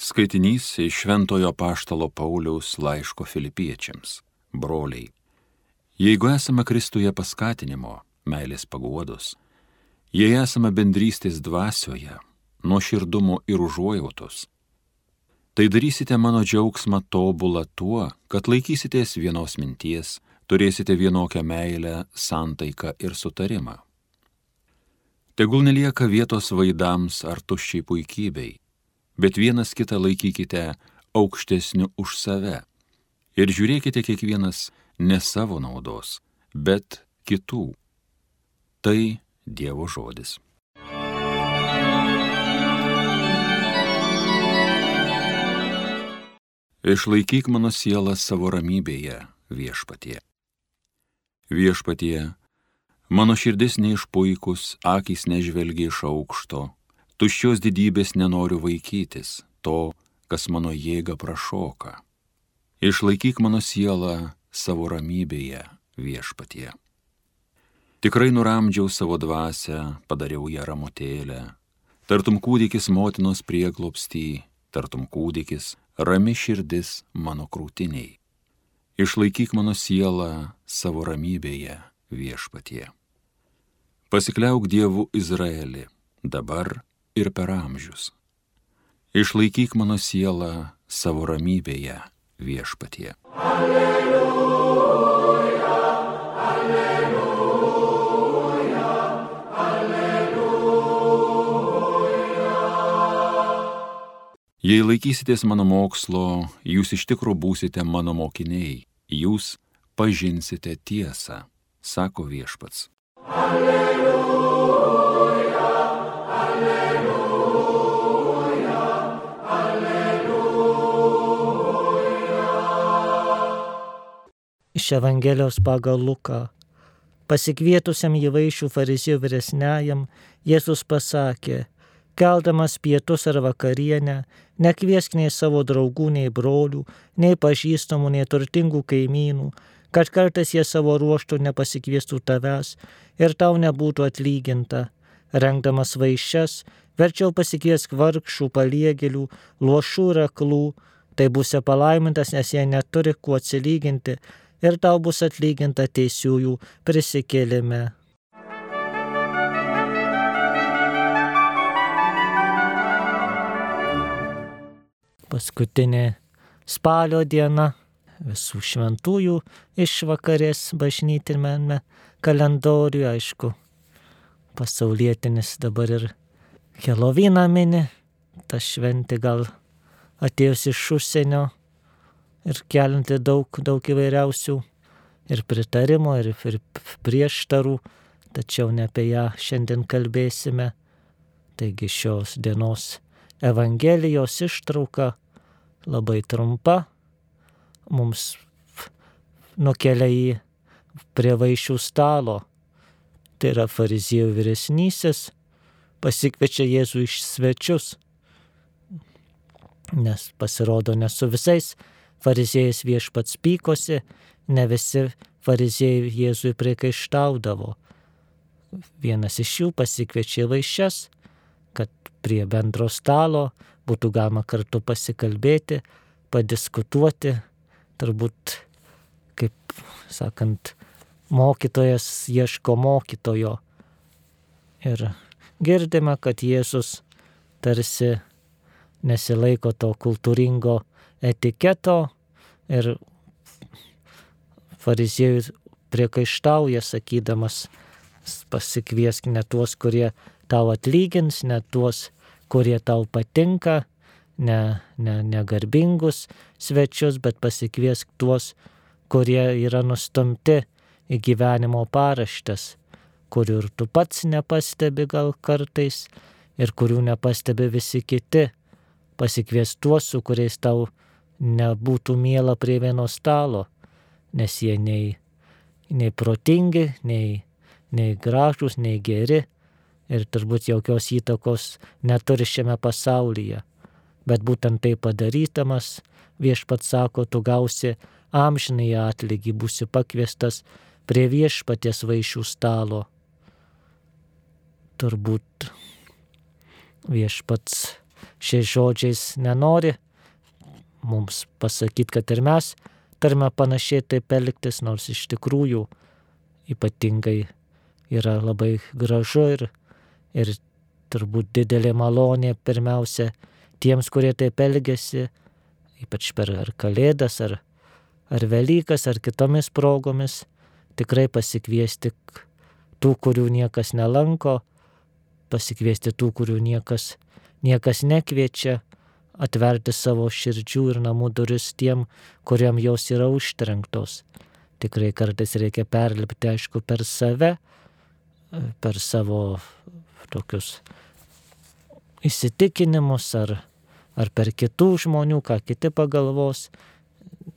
Skaitinys iš Šventojo Paštalo Pauliaus laiško filipiečiams. Broliai, jeigu esame Kristuje paskatinimo, meilės paguodos, jei esame bendrystės dvasioje, nuoširdumo ir užuojautos, tai darysite mano džiaugsmą tobulą tuo, kad laikysitės vienos minties, turėsite vienokią meilę, santaiką ir sutarimą. Tegul nelieka vietos vaidams ar tuščiai puikybei bet vienas kitą laikykite aukštesniu už save. Ir žiūrėkite kiekvienas ne savo naudos, bet kitų. Tai Dievo žodis. Išlaikyk mano sielą savo ramybėje, viešpatie. Viešpatie, mano širdis neišpuikus, akis nežvelgia iš aukšto, tuščios didybės nenoriu vaikytis, to, kas mano jėga prašoka. Išlaikyk mano sielą savo ramybėje viešpatie. Tikrai nuramdžiau savo dvasę, padariau ją ramutėlę. Tartum kūdikis motinos prieglopstį, tartum kūdikis rami širdis mano krūtiniai. Išlaikyk mano sielą savo ramybėje viešpatie. Pasikliauk Dievu Izraeli, dabar ir per amžius. Išlaikyk mano sielą savo ramybėje viešpatie. Alleluja, alleluja, alleluja. Jei laikysitės mano mokslo, jūs iš tikrųjų būsite mano mokiniai, jūs pažinsite tiesą, sako viešpats. Alleluja. Iš Evangelijos pagal Luką. Pasikvietusiam įvaišių farizijų vyresniajam, Jėzus pasakė, keldamas pietus ar vakarienę, nekviesk nei savo draugų, nei brolių, nei pažįstamų, nei turtingų kaimynų, kad kartais jie savo ruoštų nepasikviestų tavęs ir tau nebūtų atlyginta. Rengdamas vaišes, verčiau pasikviesk vargšų, paliegėlių, lošų ir aklų, tai būsi palaimintas, nes jie neturi kuo atsilyginti ir tau bus atlyginta teisiųjų prisikėlime. Paskutinė spalio diena visų šventųjų išvakarės bažnytinėme kalendoriuje, aišku, pasaulietinis dabar ir Helovyną mini, ta šventė gal atėjus iš užsienio ir kelinti daug, daug įvairiausių ir pritarimo, ir, ir prieštarų, tačiau ne apie ją šiandien kalbėsime. Taigi šios dienos Evangelijos ištrauka labai trumpa, mums nukelia į prie vaišių stalo. Tai yra fariziejų vyresnysis, pasikviečia Jėzų iš svečius, nes pasirodo ne su visais fariziejais viešpats pykosi, ne visi fariziejai Jėzui priekaištaudavo. Vienas iš jų pasikviečia vaišes, kad prie bendro stalo būtų galima kartu pasikalbėti, padiskutuoti, turbūt, kaip sakant, mokytojas ieško mokytojo. Ir girdime, kad Jėzus tarsi nesilaiko to kultūringo etiketo ir fariziejus priekaištauja, sakydamas, pasikviesk ne tuos, kurie tau atlygins, ne tuos, kurie tau patinka, ne, ne, ne garbingus svečius, bet pasikviesk tuos, kurie yra nustumti į gyvenimo paraštės, kurių ir tu pats nepastebi gal kartais ir kurių nepastebi visi kiti. Pasikvies tuos, su kuriais tau nebūtų mėla prie vieno stalo, nes jie nei, nei protingi, nei, nei gražus, nei geri ir turbūt jokios įtakos neturi šiame pasaulyje. Bet būtent tai padarytamas, viešpat sako, tu gausi amžinai atlygį, būsi pakviestas prie viešpaties vaišių stalo. Turbūt viešpats šiais žodžiais nenori mums pasakyti, kad ir mes turime panašiai taip elgtis, nors iš tikrųjų ypatingai yra labai gražu ir, ir turbūt didelė malonė pirmiausia tiems, kurie taip elgesi, ypač per ar Kalėdas, ar, ar Velykas, ar kitomis progomis, tikrai pasikviesti tų, kurių niekas nelanko, pasikviesti tų, kurių niekas, niekas nekviečia, atverti savo širdžių ir namų duris tiem, kuriam jos yra užtrenktos. Tikrai kartais reikia perlipti, aišku, per save, per savo tokius įsitikinimus ar, ar per kitų žmonių, ką kiti pagalvos,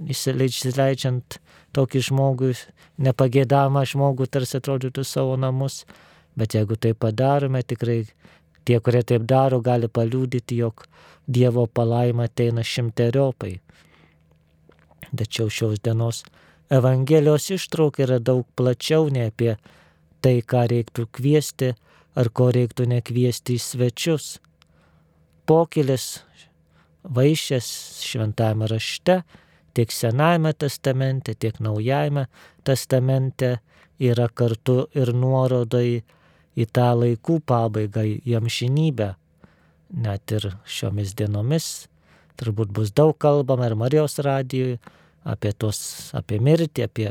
įsileidžiant tokį žmogų, nepagėdamą žmogų, tarsi atrodytų savo namus, bet jeigu tai padarome, tikrai tie, kurie taip daro, gali paliūdyti, jog Dievo palaima ateina šimteriopai. Tačiau šios dienos Evangelijos ištrauka yra daug plačiau ne apie tai, ką reiktų kviesti ar ko reiktų nekviesti į svečius. Pokilis vaišės šventame rašte tiek Senajame testamente, tiek Naujajame testamente yra kartu ir nuorodai į tą laikų pabaigą, į amžinybę. Net ir šiomis dienomis turbūt bus daug kalbama ir Marijos radijoje apie, tos, apie mirtį, apie,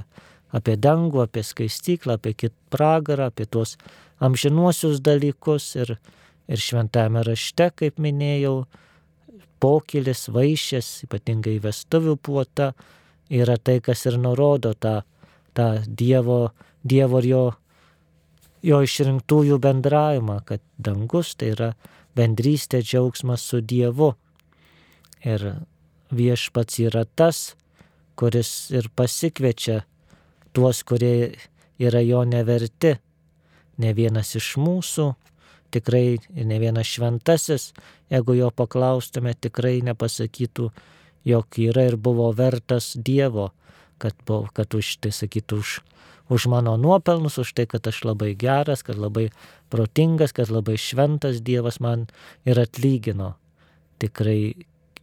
apie dangų, apie skaistyklą, apie kit pragarą, apie tuos amžinuosius dalykus ir, ir šventame rašte, kaip minėjau, pokilis, vaišės, ypatingai vestuvių puota, yra tai, kas ir nurodo tą, tą Dievo, dievo ir jo, jo išrinktųjų bendravimą, kad dangus tai yra bendrystė džiaugsmas su Dievu. Ir viešpats yra tas, kuris ir pasikviečia tuos, kurie yra jo neverti. Ne vienas iš mūsų tikrai ne vienas šventasis, jeigu jo paklaustume, tikrai nepasakytų, jog yra ir buvo vertas Dievo, kad, buvo, kad už tai sakytų už, už mano nuopelnus, už tai, kad aš labai geras, kad labai protingas, kad labai šventas Dievas man ir atlygino. Tikrai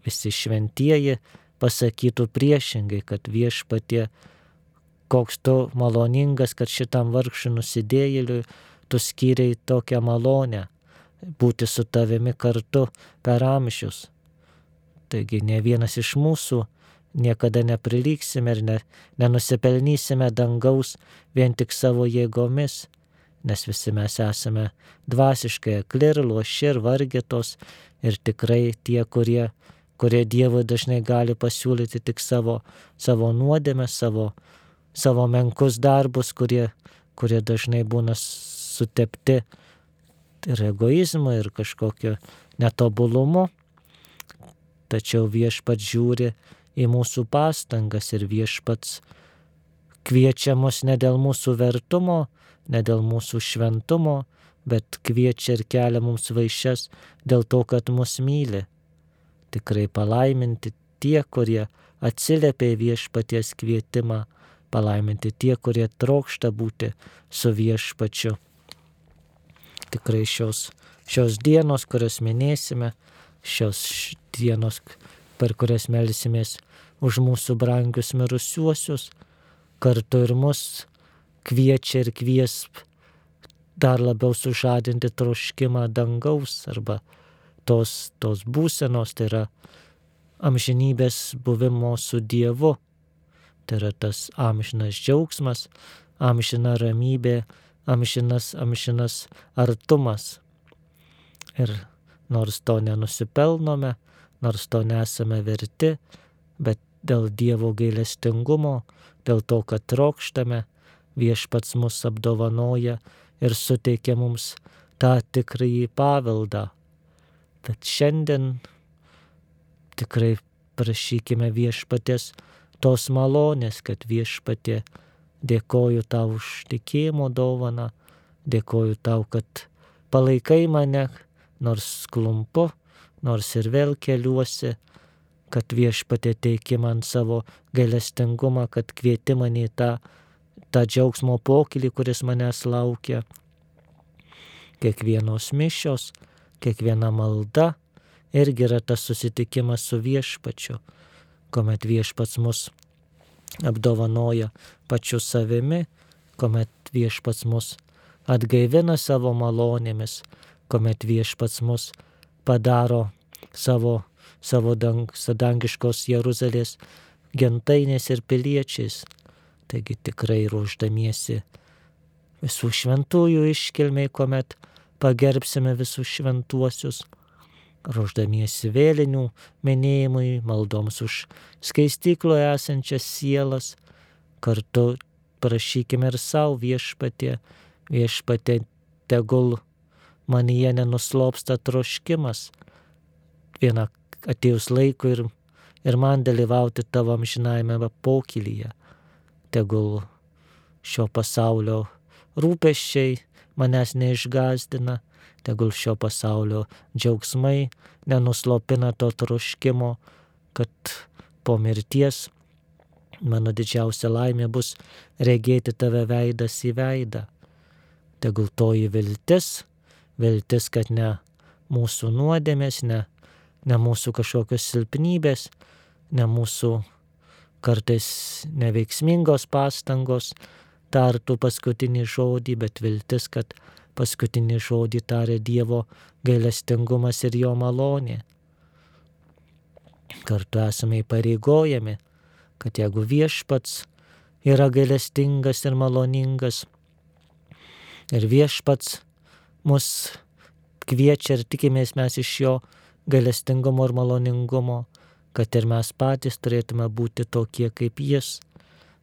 visi šventieji pasakytų priešingai, kad viešpatie, koks tu maloningas, kad šitam vargšui nusidėjėliui tu skyriai tokią malonę būti su tavimi kartu per amžius. Taigi ne vienas iš mūsų niekada neprilyksime ir ne, nenusipelnysime dangaus vien tik savo jėgomis, nes visi mes esame dvasiškai akli ir loši ir vargėtos ir tikrai tie, kurie, kurie Dievui dažnai gali pasiūlyti tik savo, savo nuodėmę, savo, savo menkus darbus, kurie, kurie dažnai būna sutepti ir egoizmu, ir kažkokio netobulumu. Tačiau viešpats žiūri į mūsų pastangas ir viešpats kviečia mus ne dėl mūsų vertumo, ne dėl mūsų šventumo, bet kviečia ir kelia mums vaišes dėl to, kad mus myli. Tikrai palaiminti tie, kurie atsiliepia į viešpaties kvietimą, palaiminti tie, kurie trokšta būti su viešpačiu tikrai šios, šios dienos, kurias minėsime, šios dienos, per kurias melsimės už mūsų brangius mirusiuosius, kartu ir mus kviečia ir kvies dar labiau sužadinti troškimą dangaus arba tos, tos būsenos, tai yra amžinybės buvimo su Dievu. Tai yra tas amžinas džiaugsmas, amžina ramybė, amžinas, amžinas artumas. Ir nors to nenusipelnome, nors to nesame verti, bet dėl Dievo gailestingumo, dėl to, kad trokštame, viešpats mus apdovanoja ir suteikia mums tą tikrąjį paveldą. Tad šiandien tikrai prašykime viešpatės tos malonės, kad viešpatė Dėkoju tau už tikėjimo dovaną, dėkoju tau, kad palaikai mane, nors klumpu, nors ir vėl keliuosi, kad viešpatė teiki man savo gailestingumą, kad kvieti mane į tą, tą džiaugsmo pokylį, kuris manęs laukia. Kiekvienos mišios, kiekviena malda irgi yra tas susitikimas su viešpačiu, kuomet viešpats mus apdovanoja pačiu savimi, kuomet viešpats mus atgaivina savo malonėmis, kuomet viešpats mus padaro savo, savo dang, sadangiškos Jeruzalės gentainės ir piliečiais. Taigi tikrai ruoždamiesi visų šventųjų iškilmiai, kuomet pagerbsime visus šventuosius, ruoždamiesi vėlinių minėjimui, maldoms už skaistykloje esančias sielas, kartu prašykime ir savo viešpatė, viešpatė tegul manyje nenuslopsta troškimas. Vieną atėjus laikui ir, ir man dalyvauti tavo amžinajame pokylyje. Tegul šio pasaulio rūpeščiai manęs neišgazdina, tegul šio pasaulio džiaugsmai nenuslopina to troškimo, kad po mirties mano didžiausia laimė bus regėti tave veidas į veidą. Tegul toji viltis, viltis, kad ne mūsų nuodėmės, ne, ne mūsų kažkokios silpnybės, ne mūsų kartais neveiksmingos pastangos tartų paskutinį žodį, bet viltis, kad paskutinį žodį tarė Dievo gailestingumas ir jo malonė. Kartu esame įpareigojami, kad jeigu viešpats yra gailestingas ir maloningas, ir viešpats mus kviečia ir tikimės mes iš jo gailestingumo ir maloningumo, kad ir mes patys turėtume būti tokie kaip jis,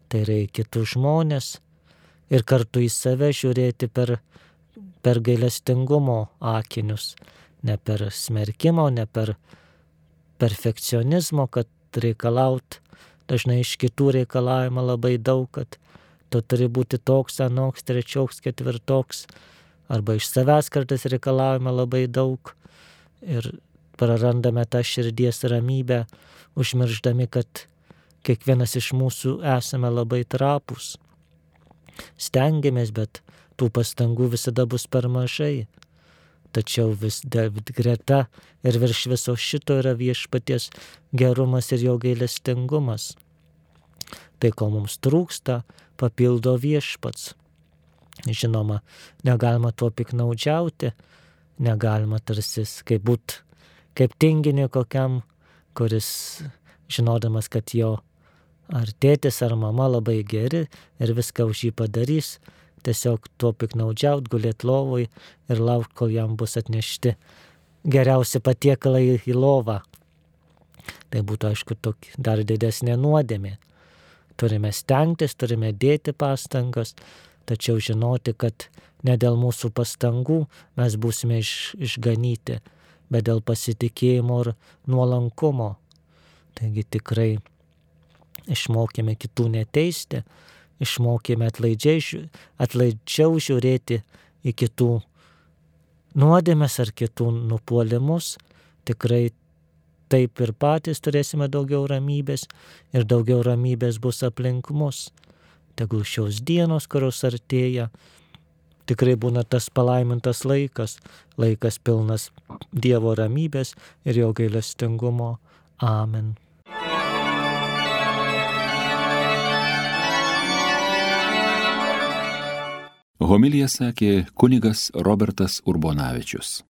tai yra kitus žmonės ir kartu į save žiūrėti per, per gailestingumo akinius, ne per smerkimo, ne per perfekcionizmo, kad reikalaut dažnai iš kitų reikalavimą labai daug, kad tu turi būti toks, anoks, trečioks, ketvirtoks, arba iš savęs kartais reikalavimą labai daug. Ir prarandame tą širdies ramybę, užmirždami, kad kiekvienas iš mūsų esame labai trapus. Stengiamės, bet tų pastangų visada bus per mažai. Tačiau vis greta ir virš viso šito yra viešpaties gerumas ir jo gailestingumas. Tai, ko mums trūksta, papildo viešpats. Žinoma, negalima tuo piknaudžiauti, negalima tarsi kaip būt, kaip tinginį kokiam, kuris žinodamas, kad jo ar tėtis ar mama labai geri ir viską už jį padarys, tiesiog tuo piknaudžiaut, gulėt lovoj ir laukti, kol jam bus atnešti geriausi patiekalai į lovą. Tai būtų, aišku, tok, dar didesnė nuodėmė. Turime stengtis, turime dėti pastangas, tačiau žinoti, kad ne dėl mūsų pastangų mes būsime iš, išganyti, bet dėl pasitikėjimo ir nuolankumo. Taigi tikrai išmokime kitų neteisti, išmokime atlaidžiai, atlaidžiau žiūrėti į kitų nuodėmės ar kitų nupuolimus, tikrai taip ir patys turėsime daugiau ramybės ir daugiau ramybės bus aplink mus. Tegul šios dienos, kurios artėja, tikrai būna tas palaimintas laikas, laikas pilnas Dievo ramybės ir jo gailestingumo. Amen. Homilija sakė kunigas Robertas Urbonavičius.